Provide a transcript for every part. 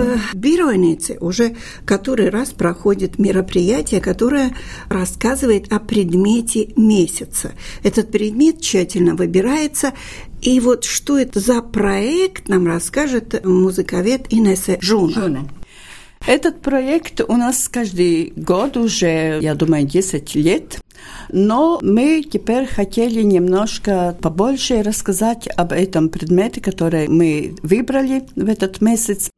В Биройнице уже который раз проходит мероприятие, которое рассказывает о предмете месяца. Этот предмет тщательно выбирается, и вот что это за проект, нам расскажет музыковед Инесса Жуна. Жуна. Этот проект у нас каждый год уже, я думаю, 10 лет. Но мы теперь хотели немножко побольше рассказать об этом предмете, который мы выбрали в этот месяц,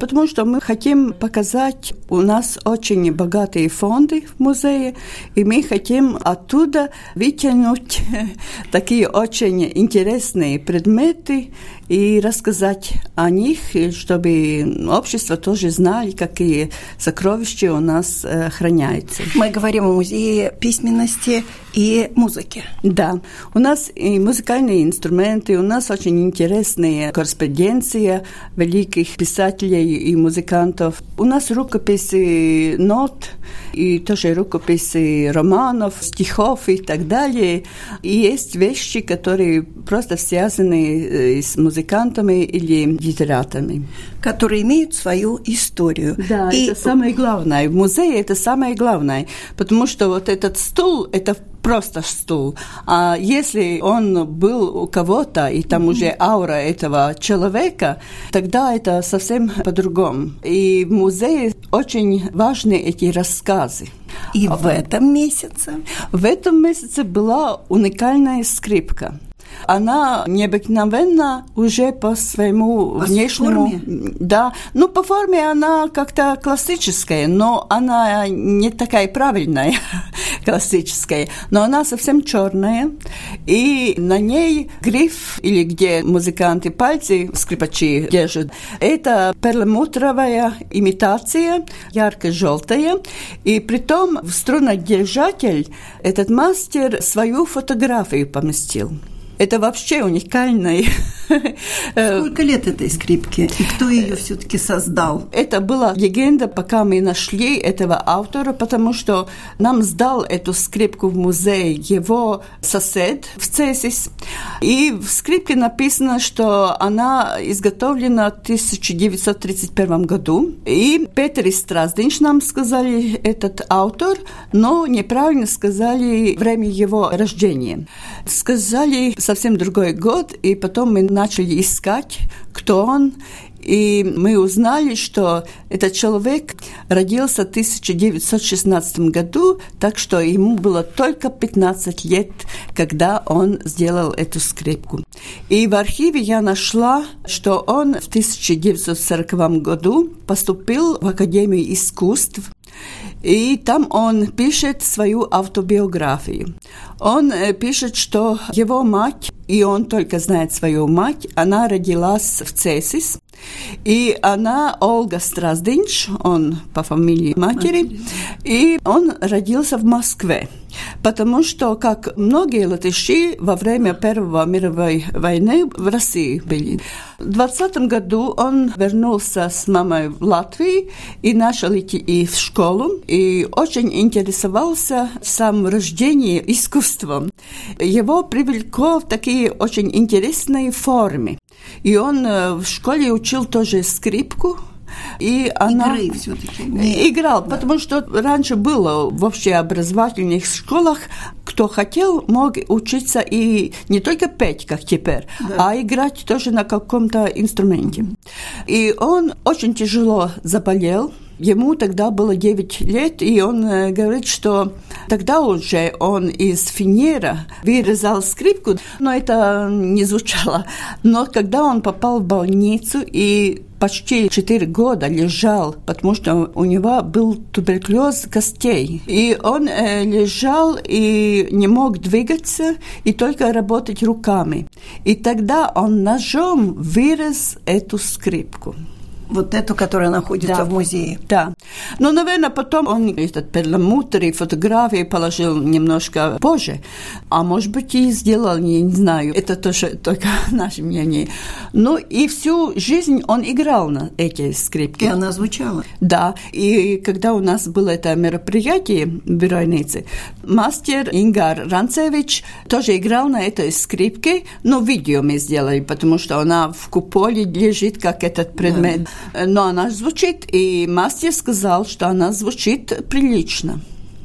потому что мы хотим показать, у нас очень богатые фонды в музее, и мы хотим оттуда вытянуть такие очень интересные предметы и рассказать о них, чтобы общество тоже знали, какие сокровища у нас э, храняются. Мы говорим о музее письменности и музыки. Да, у нас и музыкальные инструменты, у нас очень интересная корреспонденция великих писателей и музыкантов. У нас рукописи нот, и тоже рукописи романов, стихов и так далее. И есть вещи, которые просто связаны э, с музыкантами или литераторами. Которые имеют свою историю. Да, и... это самое главное. В музее это самое главное, потому что вот этот стул, это просто стул. А если он был у кого-то, и там mm-hmm. уже аура этого человека, тогда это совсем по-другому. И в музее очень важны эти рассказы. И в этом месяце? В этом месяце была уникальная скрипка. Она необыкновенна уже по своему по внешнему... Форме? Да. Ну, по форме она как-то классическая, но она не такая правильная, классическая. Но она совсем черная, и на ней гриф, или где музыканты пальцы, скрипачи держат, это перламутровая имитация, ярко-желтая, и при том в струнодержатель этот мастер свою фотографию поместил. Это вообще уникальный. Сколько лет этой скрипке? И кто ее все-таки создал? Это была легенда, пока мы нашли этого автора, потому что нам сдал эту скрипку в музей его сосед в Цесис. И в скрипке написано, что она изготовлена в 1931 году. И Петр Страздинч нам сказали этот автор, но неправильно сказали время его рождения. Сказали совсем другой год, и потом мы начали искать, кто он, и мы узнали, что этот человек родился в 1916 году, так что ему было только 15 лет, когда он сделал эту скрипку. И в архиве я нашла, что он в 1940 году поступил в Академию искусств и там он пишет свою автобиографию. Он э, пишет, что его мать, и он только знает свою мать, она родилась в Цесис, и она Ольга Страздинч, он по фамилии матери, и он родился в Москве. Потому что, как многие латыши во время Первой мировой войны в России были. В 20 году он вернулся с мамой в Латвию и начал идти в школу, и очень интересовался самым рождением искусством. Его привлекло в такие очень интересные формы. И он э, в школе учил тоже скрипку, и она Игры все-таки. Играл, да. потому что раньше было в общеобразовательных школах, кто хотел, мог учиться и не только петь, как теперь, да. а играть тоже на каком-то инструменте. И он очень тяжело заболел, Ему тогда было 9 лет, и он э, говорит, что тогда уже он из финера вырезал скрипку, но это не звучало. Но когда он попал в больницу и почти 4 года лежал, потому что у него был туберкулез костей. И он э, лежал и не мог двигаться, и только работать руками. И тогда он ножом вырез эту скрипку. Вот эту, которая находится да. в музее. Да. Но, наверное, потом он этот перламутр и фотографии положил немножко позже. А может быть, и сделал, я не знаю. Это тоже только наше мнение. Ну, и всю жизнь он играл на эти скрипки. И она звучала. Да. И когда у нас было это мероприятие в Беройнице, мастер Ингар Ранцевич тоже играл на этой скрипке, но видео мы сделали, потому что она в куполе лежит, как этот предмет. Да. Но она звучит, и мастер сказал, что она звучит прилично.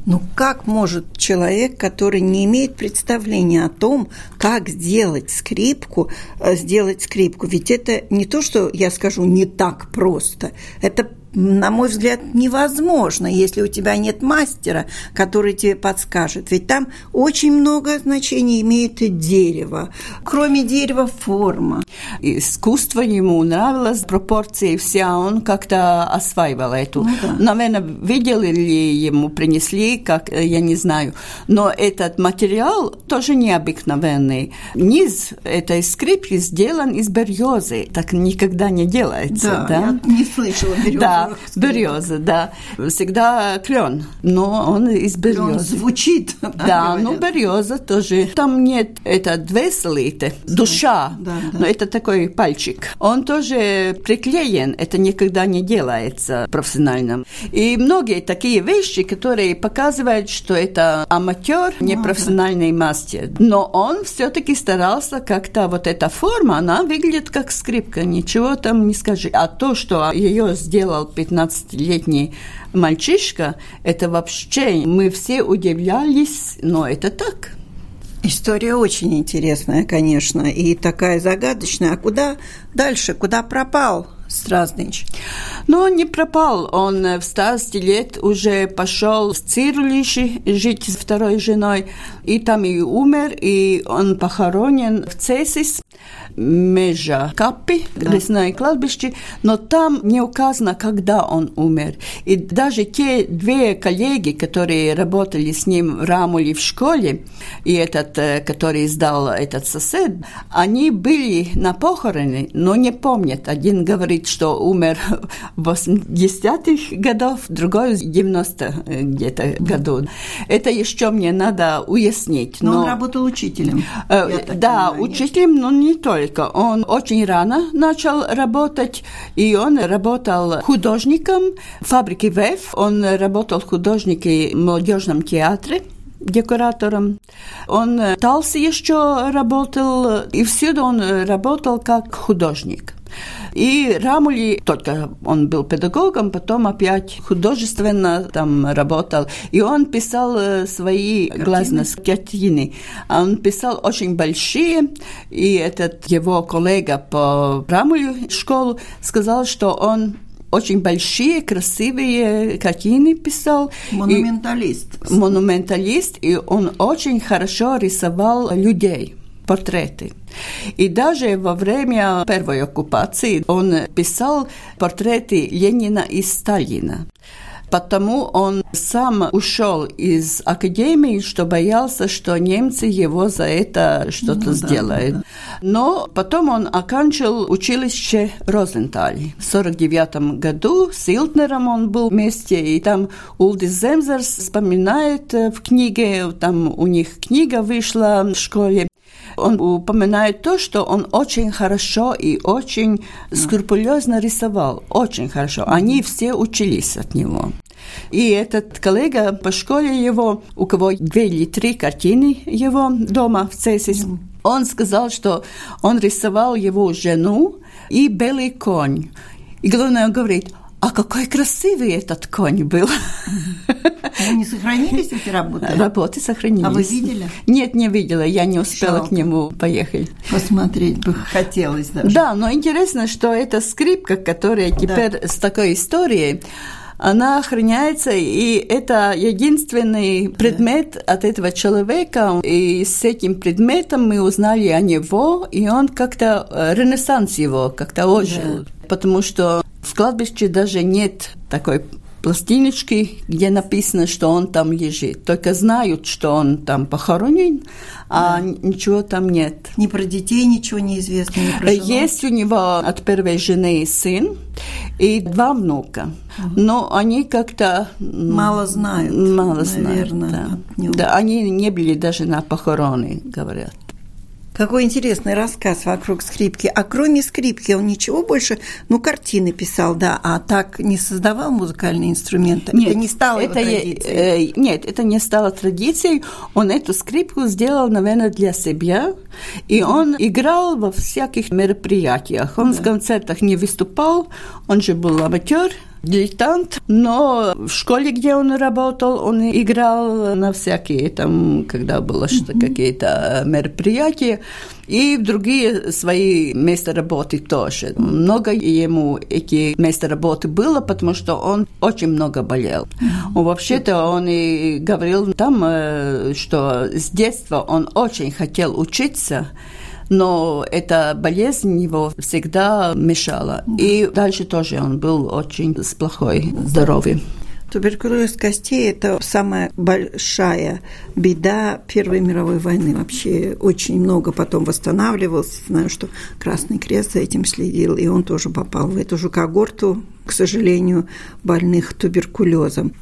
Ну как может человек, который не имеет представления о том, как сделать скрипку, э, сделать скрипку? Ведь это не то, что я скажу не так просто. Это на мой взгляд, невозможно, если у тебя нет мастера, который тебе подскажет. Ведь там очень много значений имеет дерево. Кроме дерева, форма. Искусство ему нравилось, пропорции все, а он как-то осваивал эту. Ну, да. Наверное, видели ли ему, принесли, как, я не знаю. Но этот материал тоже необыкновенный. Низ этой скрипки сделан из березы. Так никогда не делается. Да, да? я не слышала березы. Да, береза, да. Всегда клен, но он из березы. Клен звучит. Да, ну береза тоже. Там нет, это двеслите, душа, да, да. но это такой пальчик. Он тоже приклеен, это никогда не делается профессионально. И многие такие вещи, которые показывают, что это аматер, не профессиональный мастер. Но он все-таки старался как-то, вот эта форма, она выглядит как скрипка, ничего там не скажи. А то, что ее сделал 15-летний мальчишка, это вообще, мы все удивлялись, но это так. История очень интересная, конечно, и такая загадочная. А куда дальше, куда пропал Страздныч? Но он не пропал. Он в старости лет уже пошел в Цирлиши жить с второй женой, и там и умер, и он похоронен в Цесис межа Капи, да. лесное кладбище, но там не указано, когда он умер. И даже те две коллеги, которые работали с ним в Рамуле в школе, и этот, который издал этот сосед, они были на похороны, но не помнят. Один говорит, что умер в 80-х годов, другой в 90 где-то году. Это еще мне надо уяснить. Но, но он работал учителем. Э, да, понимаю, учителем, но не только только. Он очень рано начал работать, и он работал художником в фабрике ВЭФ. Он работал художником в молодежном театре декоратором. Он в Талсе еще работал, и всюду он работал как художник. И Рамули, только он был педагогом, потом опять художественно там работал. И он писал э, свои глазные картины. Он писал очень большие, и этот его коллега по Рамулю школу сказал, что он очень большие, красивые картины писал. Монументалист. И, монументалист, и он очень хорошо рисовал людей портреты. И даже во время первой оккупации он писал портреты Ленина и Сталина. Потому он сам ушел из академии, что боялся, что немцы его за это что-то ну, сделают. Да, да. Но потом он окончил училище Розенталь. В 49 году с Илтнером он был вместе, и там Улдис Земзерс вспоминает в книге, там у них книга вышла в школе, он упоминает то, что он очень хорошо и очень скрупулезно рисовал. Очень хорошо. Они все учились от него. И этот коллега по школе его, у кого две или три картины его дома в Цесис, он сказал, что он рисовал его жену и белый конь. И главное, он говорит, а какой красивый этот конь был. Они сохранились, эти работы? Работы сохранились. А вы видели? Нет, не видела. Я не успела Жалко. к нему поехать. Посмотреть бы хотелось даже. Да, но интересно, что эта скрипка, которая теперь да. с такой историей, она охраняется, и это единственный предмет от этого человека. И с этим предметом мы узнали о него, и он как-то, э, ренессанс его как-то ожил. Да. Потому что кладбище даже нет такой пластиночки, где написано, что он там лежит. Только знают, что он там похоронен, а да. ничего там нет. Ни про детей ничего не известно, ни про жену. Есть у него от первой жены сын и два внука. Угу. Но они как-то... Мало знают. Мало наверное, знают, да. да. Они не были даже на похороны, говорят. Какой интересный рассказ вокруг скрипки. А кроме скрипки он ничего больше, ну, картины писал, да, а так не создавал музыкальные инструменты? Нет, это не стало это традицией? Э, нет, это не стало традицией. Он эту скрипку сделал, наверное, для себя. И он играл во всяких мероприятиях. Он да. в концертах не выступал, он же был аматер, дилетант, но в школе, где он работал, он играл на всякие там, когда было что-то, какие-то мероприятия, и в другие свои места работы тоже. Много ему эти места работы было, потому что он очень много болел. Вообще-то он и говорил там, э, что с детства он очень хотел учиться, но эта болезнь его всегда мешала. И дальше тоже он был очень с плохой здоровьем. Туберкулез костей – это самая большая беда Первой мировой войны. Вообще очень много потом восстанавливался. Знаю, что Красный Крест за этим следил, и он тоже попал в эту же когорту, к сожалению, больных туберкулезом.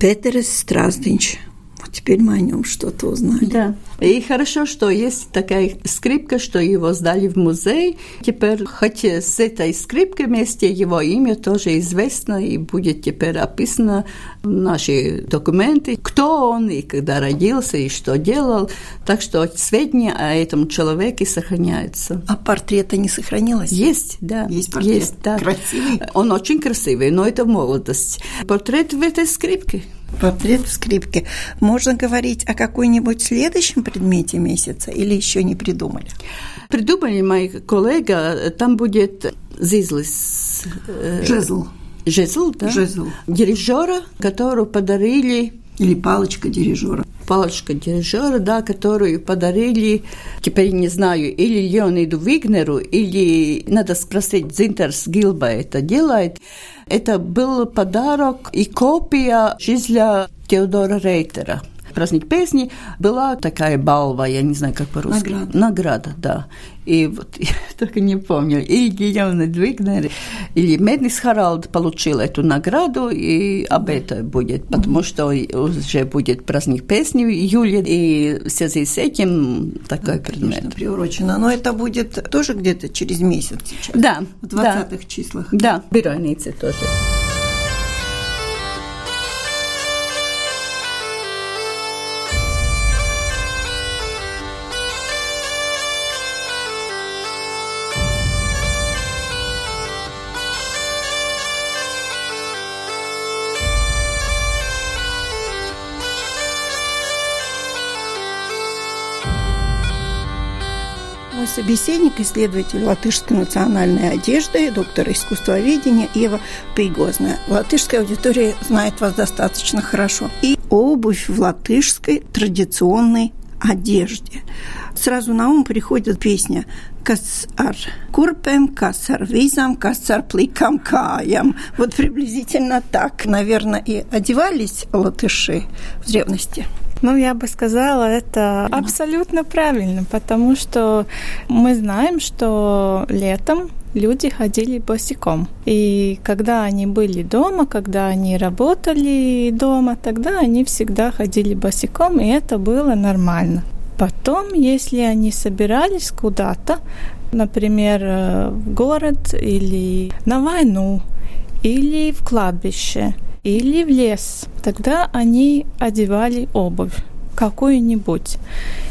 Петерс Страздинч вот теперь мы о нем что-то узнали. Да. И хорошо, что есть такая скрипка, что его сдали в музей. Теперь, хоть с этой скрипкой вместе, его имя тоже известно и будет теперь описано в наши документы, кто он и когда родился и что делал. Так что сведения о этом человеке сохраняются. А портрета не сохранилось? Есть, да. Есть портрет? Есть, да. Красивый? Он очень красивый, но это молодость. Портрет в этой скрипке портрет в скрипке. Можно говорить о какой-нибудь следующем предмете месяца или еще не придумали? Придумали мои коллега, там будет зизлис. Э, жезл. Жезл, да? Жезл. Дирижера, которую подарили или палочка дирижера. Палочка дирижера, да, которую подарили, теперь не знаю, или Леониду Вигнеру, или, надо спросить, Зинтерс Гилба это делает. Это был подарок и копия жизля Теодора Рейтера праздник песни была такая балва, я не знаю, как по-русски. Награда. Награда, да. И вот я только не помню, или Гильон Двигнер, или Меднис Харалд получил эту награду, и об этом будет, потому что уже будет праздник песни в июле, и в связи с этим такой да, предмет. Конечно, приурочено. Но это будет тоже где-то через месяц сейчас? Да. В 20-х да. числах? Да, в Беройнице тоже. Собеседник, исследователь латышской национальной одежды, доктор искусствоведения Ева Пригозная. Латышская аудитория знает вас достаточно хорошо. И обувь в латышской традиционной одежде. Сразу на ум приходит песня «Kas ar kurpēm, kas ar vīzām, kas ar plikām kājām». Вот приблизительно так, наверное, и одевались латыши в древности. Ну, я бы сказала, это абсолютно правильно, потому что мы знаем, что летом люди ходили босиком. И когда они были дома, когда они работали дома, тогда они всегда ходили босиком, и это было нормально. Потом, если они собирались куда-то, например, э, в город или на войну, или в кладбище – или в лес. Тогда они одевали обувь какую-нибудь.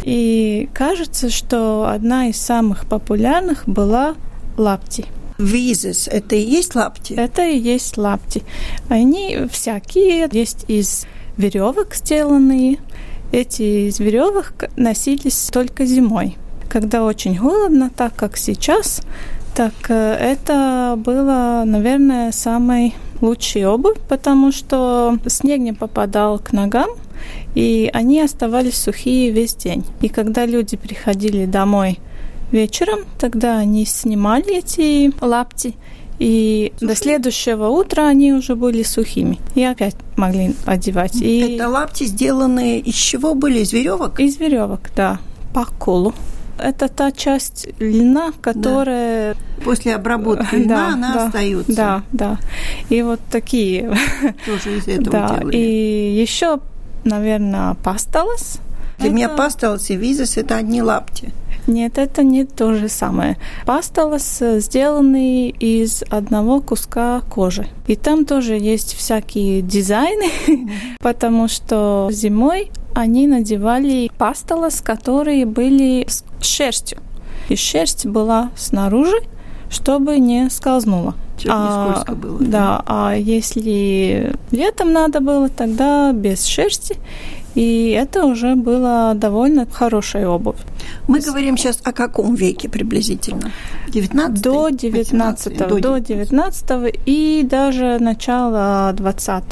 И кажется, что одна из самых популярных была лапти. Визес – это и есть лапти? Это и есть лапти. Они всякие, есть из веревок сделанные. Эти из веревок носились только зимой. Когда очень холодно, так как сейчас, так э, это было, наверное, самой лучшей обувь, потому что снег не попадал к ногам, и они оставались сухие весь день. И когда люди приходили домой вечером, тогда они снимали эти лапти И Сухие. до следующего утра они уже были сухими. И опять могли одевать. И... Это лапти, сделанные из чего были? Из веревок? Из веревок, да. По колу. Это та часть льна, которая... Да. После обработки льна да, она да, остается. Да, да. И вот такие. Тоже из этого да. делали. И еще, наверное, пасталас. Для это... меня пасталас и визис – это одни лапти. Нет, это не то же самое. Пасталас сделанный из одного куска кожи. И там тоже есть всякие дизайны, потому что зимой они надевали пасталас, которые были с шерстью. И шерсть была снаружи, чтобы не скользнула. а, не было. Да, да, а если летом надо было, тогда без шерсти. И это уже была довольно хорошая обувь. Мы говорим сейчас о каком веке приблизительно? 19 До 19 до, до 19 и даже начала 20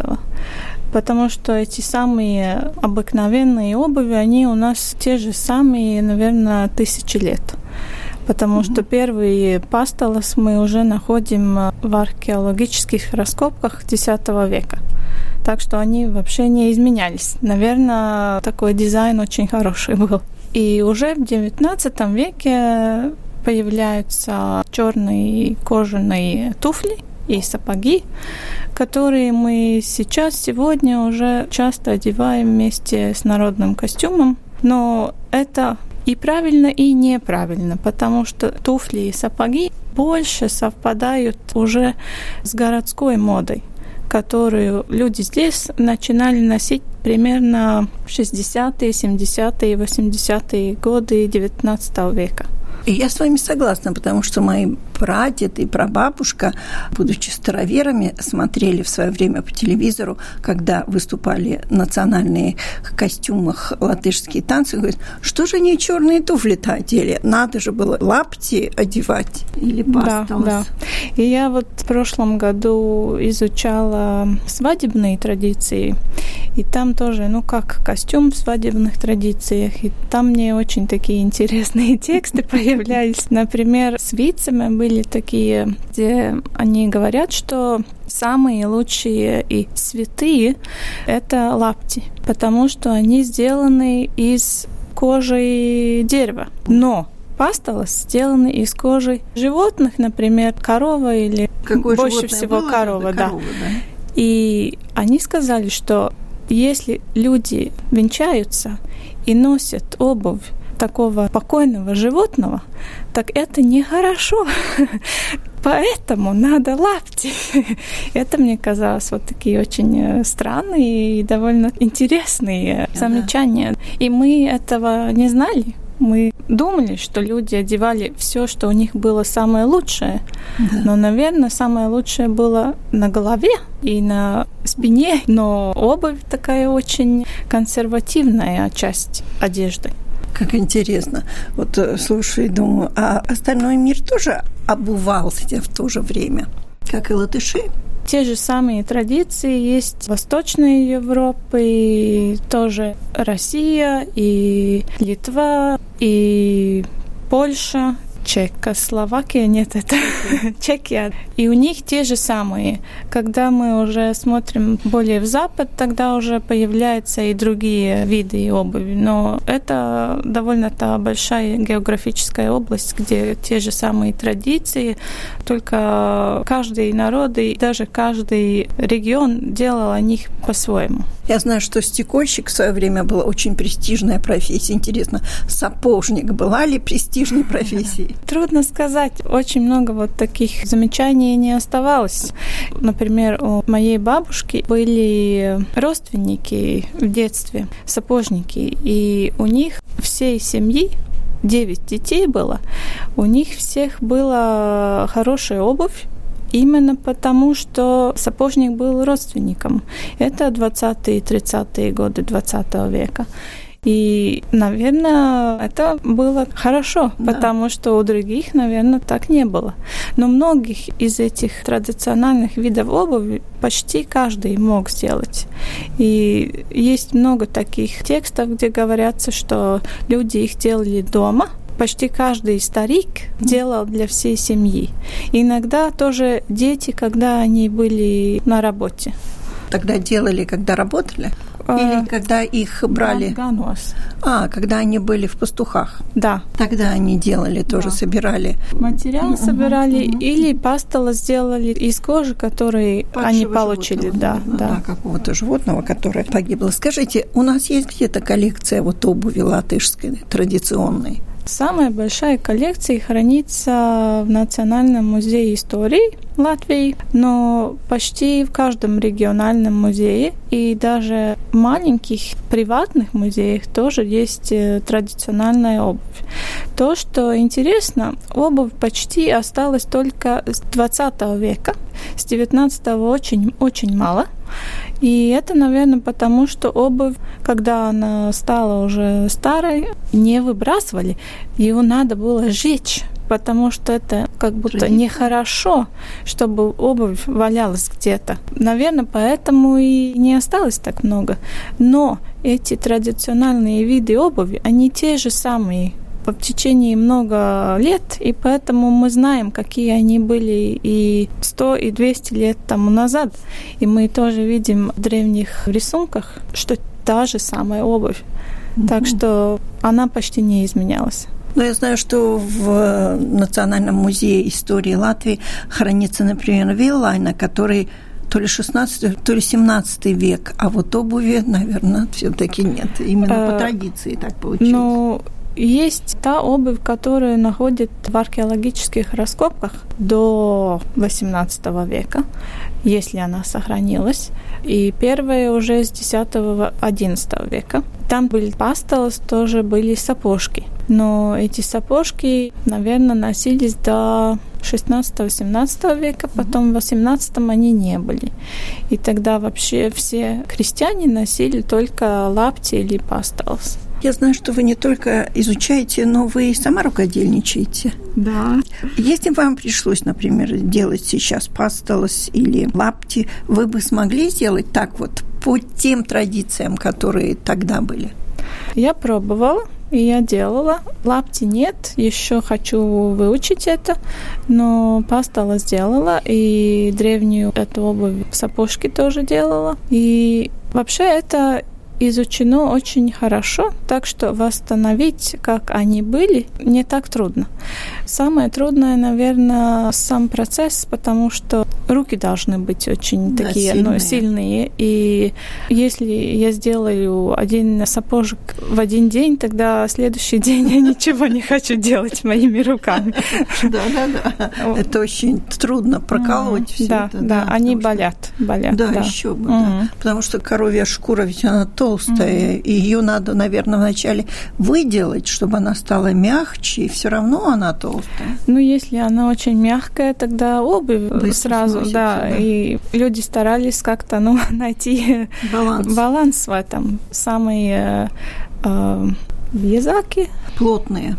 потому что эти самые обыкновенные обуви, они у нас те же самые, наверное, тысячи лет. Потому mm что первые пастолос мы уже находим в археологических раскопках X века. Так что они вообще не изменялись. Наверное, такой дизайн очень хороший был. И уже в XIX веке появляются черные кожаные туфли и сапоги, которые мы сейчас, сегодня уже часто одеваем вместе с народным костюмом. Но это и правильно, и неправильно, потому что туфли и сапоги больше совпадают уже с городской модой которую люди здесь начинали носить примерно 60-е, 70-е, 80-е годы XIX века. Я с вами согласна, потому что мои прадед и прабабушка, будучи староверами, смотрели в свое время по телевизору, когда выступали национальные костюмах латышские танцы, говорят, что же они черные туфли-то одели? Надо же было лапти одевать или. Да, да. И я вот в прошлом году изучала свадебные традиции, и там тоже, ну как костюм в свадебных традициях, и там мне очень такие интересные тексты появлялись. Например, с вицами были такие, где они говорят, что самые лучшие и святые – это лапти, потому что они сделаны из кожи дерева. Но пастолос сделаны из кожи животных, например, корова или Какое больше всего было, корова, да. корова, да. И они сказали, что если люди венчаются и носят обувь такого покойного животного, так это нехорошо. Поэтому надо лапти. Это мне казалось вот такие очень э, странные и довольно интересные замечания. И мы этого не знали. Мы думали, что люди одевали все, что у них было самое лучшее. Да. Но, наверное, самое лучшее было на голове и на спине. Но обувь такая очень консервативная часть одежды. Как интересно. Вот э, слушай, думаю, а остальной мир тоже обувался в то же время, как и латыши? Те же самые традиции есть Восточной Европе, и тоже Россия, и Литва, и Польша, Чехословакия, нет, это Чехия. И у них те же самые. Когда мы уже смотрим более в запад, тогда уже появляются и другие виды обуви. Но это довольно-то большая географическая область, где те же самые традиции, только каждый народ и даже каждый регион делал о них по-своему. Я знаю, что стекольщик в свое время была очень престижная профессия. Интересно, сапожник была ли престижной профессией? Трудно сказать. Очень много вот таких замечаний не оставалось. Например, у моей бабушки были родственники в детстве, сапожники, и у них всей семьи девять детей было, у них всех была хорошая обувь, именно потому, что сапожник был родственником. Это 20-е 30-е годы 20 века. И, наверное, это было хорошо, да. потому что у других, наверное, так не было. Но многих из этих традициональных видов обуви почти каждый мог сделать. И есть много таких текстов, где говорятся, что люди их делали дома, почти каждый старик делал для всей семьи. Иногда тоже дети, когда они были на работе. Тогда делали, когда работали? Или когда их брали? Ганос. А, когда они были в пастухах. Да. Тогда они делали, тоже Да. собирали. Материал собирали или пастила сделали из кожи, который они Падшего получили. животного, Да, да. да, какого-то животного, которое погибло. Скажите, у нас есть где-то коллекция вот обуви латышской, традиционной? Самая большая коллекция хранится в Национальном музее истории Латвии, но почти в каждом региональном музее и даже в маленьких приватных музеях тоже есть э, традиционная обувь. То, что интересно, обувь почти осталась только с 20 века, с 19 очень, очень мало. И это, наверное, потому что обувь, когда она стала уже старой, не выбрасывали. Ее надо было сжечь, потому что это как будто Традиция. нехорошо, чтобы обувь валялась где-то. Наверное, поэтому и не осталось так много. Но эти традиционные виды обуви, они те же самые в течение много лет, и поэтому мы знаем, какие они были и 100, и 200 лет тому назад. И мы тоже видим в древних рисунках, что та же самая обувь. Так что она почти не изменялась. Но я знаю, что в Национальном музее истории Латвии хранится, например, виллайна, который то ли 16, то ли 17 век, а вот обуви, наверное, все-таки нет. Именно по Э, традиции так получилось. Но есть та обувь, которую находят в археологических раскопках до 18 века, если она сохранилась. И первая уже с 10-11 века. Там были пастелос, тоже были сапожки. Но эти сапожки, наверное, носились до 16-18 века, потом в 18 они не были. И тогда вообще все крестьяне носили только лапти или пастелос. Я знаю, что вы не только изучаете, но вы и сама рукодельничаете. Да. Если вам пришлось, например, делать сейчас пастолос или лапти, вы бы смогли сделать так вот по тем традициям, которые тогда были? Я пробовала, и я делала. Лапти нет, еще хочу выучить это, но пастала сделала, и древнюю эту обувь сапожки тоже делала. И вообще это изучено очень хорошо, так что восстановить, как они были, не так трудно. Самое трудное, наверное, сам процесс, потому что руки должны быть очень Да, такие сильные. ну, сильные. И если я сделаю один сапожек в один день, тогда следующий день я ничего не хочу делать моими руками. Да, да, да. Это очень трудно проколоть все Да, это. да, они болят. Да, еще бы. Потому что коровья шкура ведь она толстая, и ее надо, наверное, вначале выделать, чтобы она стала мягче, и все равно она толстая. Ну, если она очень мягкая, тогда обувь Быстро сразу, сносится, да, да. и люди старались как-то, ну, найти Баланс. баланс в этом. Самые э, вязаки Плотные,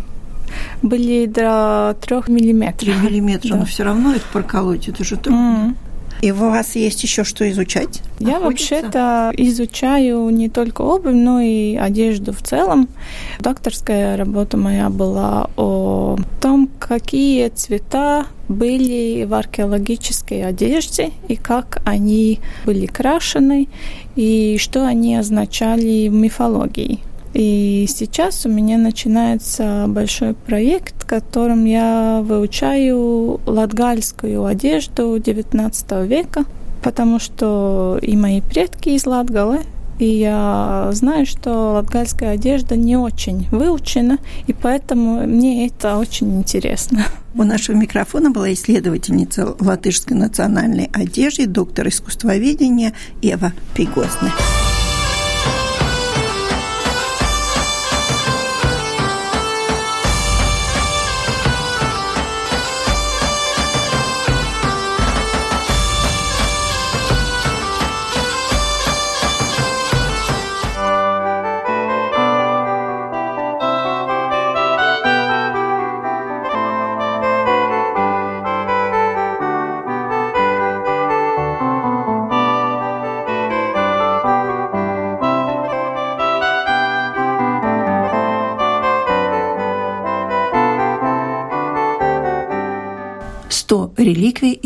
были до трех миллиметров. 3 миллиметра, Да. но все равно это проколоть, это же трудно. М. И у вас есть еще что изучать? Я вообще-то изучаю не только обувь, но и одежду в целом. Докторская работа моя была о том, какие цвета были в археологической одежде и как они были крашены и что они означали в мифологии. И сейчас у меня начинается большой проект, в котором я выучаю латгальскую одежду XIX века, потому что и мои предки из Латгалы, и я знаю, что латгальская одежда не очень выучена, и поэтому мне это очень интересно. У нашего микрофона была исследовательница латышской национальной одежды, доктор искусствоведения Ева Пигозна.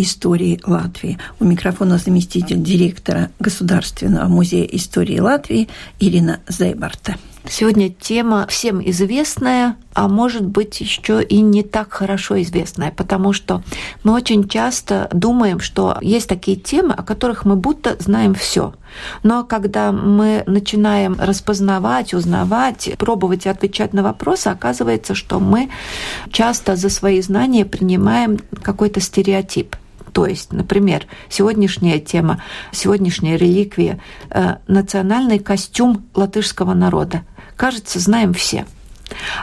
Истории Латвии. У микрофона заместитель директора Государственного музея истории Латвии Ирина Зейбарта. Сегодня тема всем известная, а может быть еще и не так хорошо известная, потому что мы очень часто думаем, что есть такие темы, о которых мы будто знаем все. Но когда мы начинаем распознавать, узнавать, пробовать отвечать на вопросы, оказывается, что мы часто за свои знания принимаем какой-то стереотип. То есть, например, сегодняшняя тема, сегодняшняя реликвия э, – национальный костюм латышского народа – кажется, знаем все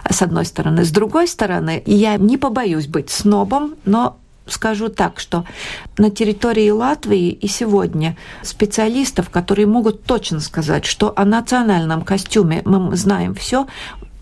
с одной стороны. С другой стороны, я не побоюсь быть снобом, но скажу так, что на территории Латвии и сегодня специалистов, которые могут точно сказать, что о национальном костюме мы знаем все,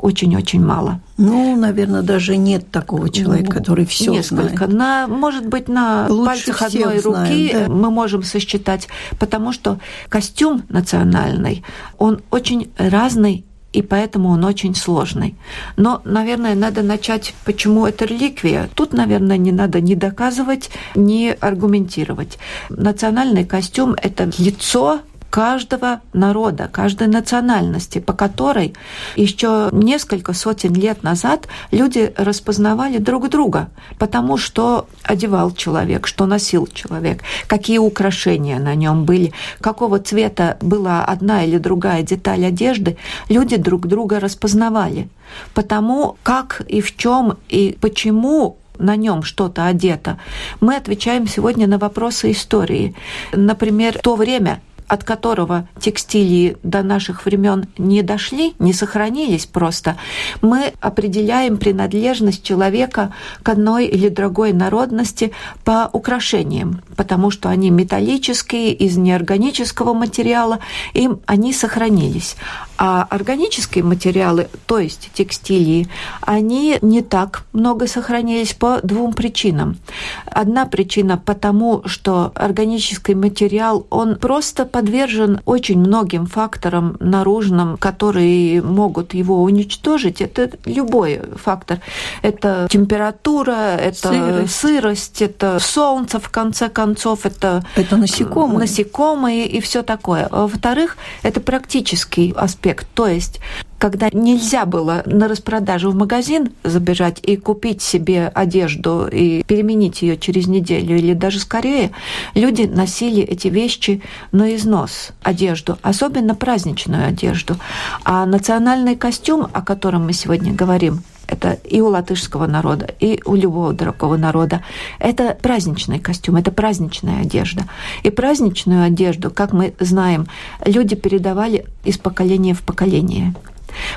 очень-очень мало. Ну, наверное, даже нет такого человека, ну, который все Несколько. знает. На, может быть, на Лучше пальцах одной руки знаем, да. мы можем сосчитать, потому что костюм национальный, он очень разный и поэтому он очень сложный. Но, наверное, надо начать, почему это реликвия. Тут, наверное, не надо ни доказывать, ни аргументировать. Национальный костюм – это лицо каждого народа, каждой национальности, по которой еще несколько сотен лет назад люди распознавали друг друга, потому что одевал человек, что носил человек, какие украшения на нем были, какого цвета была одна или другая деталь одежды, люди друг друга распознавали. Потому как и в чем и почему на нем что-то одето, мы отвечаем сегодня на вопросы истории. Например, то время от которого текстилии до наших времен не дошли, не сохранились просто, мы определяем принадлежность человека к одной или другой народности по украшениям, потому что они металлические, из неорганического материала, им они сохранились. А органические материалы, то есть текстилии, они не так много сохранились по двум причинам. Одна причина потому, что органический материал, он просто подвержен очень многим факторам наружным, которые могут его уничтожить. Это любой фактор. Это температура, это сырость, сырость это солнце, в конце концов, это, это насекомые. насекомые и все такое. Во-вторых, это практический аспект. То есть когда нельзя было на распродажу в магазин забежать и купить себе одежду и переменить ее через неделю или даже скорее, люди носили эти вещи на износ, одежду, особенно праздничную одежду. А национальный костюм, о котором мы сегодня говорим, это и у латышского народа, и у любого другого народа. Это праздничный костюм, это праздничная одежда. И праздничную одежду, как мы знаем, люди передавали из поколения в поколение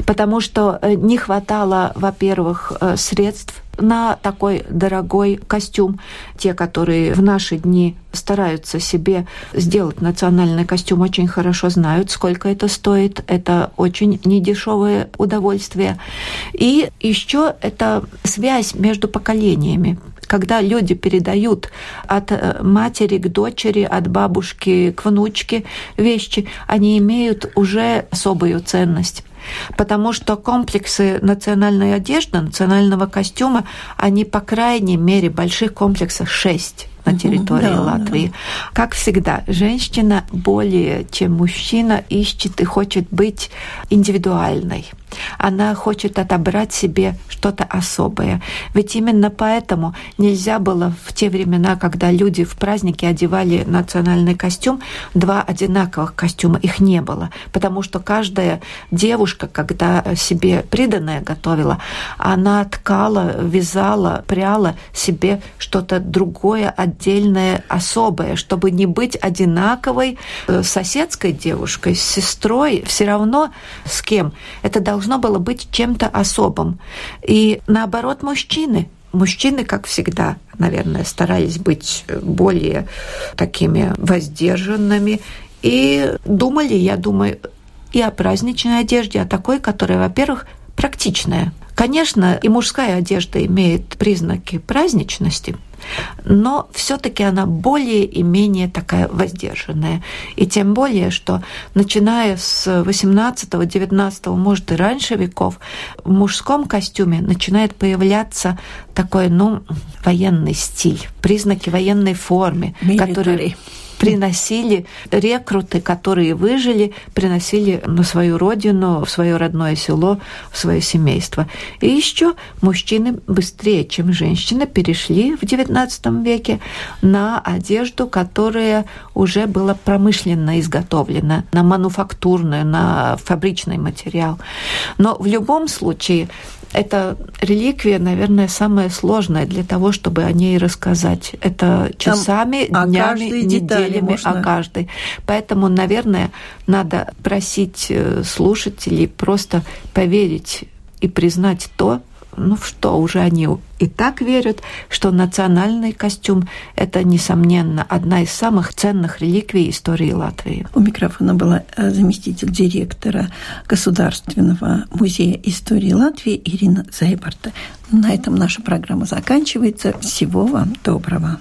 потому что э, не хватало, во-первых, э, средств на такой дорогой костюм. Те, которые в наши дни стараются себе сделать национальный костюм, очень хорошо знают, сколько это стоит. Это очень недешевое удовольствие. И еще это связь между поколениями когда люди передают от э, матери к дочери, от бабушки к внучке вещи, они имеют уже особую ценность потому что комплексы национальной одежды, национального костюма, они, по крайней мере, больших комплексах шесть на территории да, Латвии. Да. Как всегда, женщина более чем мужчина ищет и хочет быть индивидуальной. Она хочет отобрать себе что-то особое. Ведь именно поэтому нельзя было в те времена, когда люди в праздники одевали национальный костюм, два одинаковых костюма, их не было. Потому что каждая девушка, когда себе приданное готовила, она ткала, вязала, пряла себе что-то другое, отдельное, особое, чтобы не быть одинаковой э, соседской девушкой, с сестрой, все равно с кем. Это должно было быть чем-то особым. И наоборот, мужчины Мужчины, как всегда, наверное, старались быть более такими воздержанными и думали, я думаю, и о праздничной одежде, о такой, которая, во-первых, практичная, Конечно, и мужская одежда имеет признаки праздничности, но все-таки она более и менее такая воздержанная. И тем более, что начиная с 18-19, может и раньше веков, в мужском костюме начинает появляться такой, ну, военный стиль, признаки военной формы, которые приносили рекруты, которые выжили, приносили на свою родину, в свое родное село, в свое семейство. И еще мужчины быстрее, чем женщины, перешли в XIX веке на одежду, которая уже была промышленно изготовлена, на мануфактурную, на фабричный материал. Но в любом случае это реликвия, наверное, самая сложная для того, чтобы о ней рассказать. Это часами, Там днями, неделями можно. о каждой. Поэтому, наверное, надо просить э, слушателей просто поверить и признать то, ну что, уже они и так верят, что национальный костюм – это, несомненно, одна из самых ценных реликвий истории Латвии. У микрофона была э, заместитель директора Государственного музея истории Латвии Ирина Зайбарта. На этом наша программа заканчивается. Всего вам доброго.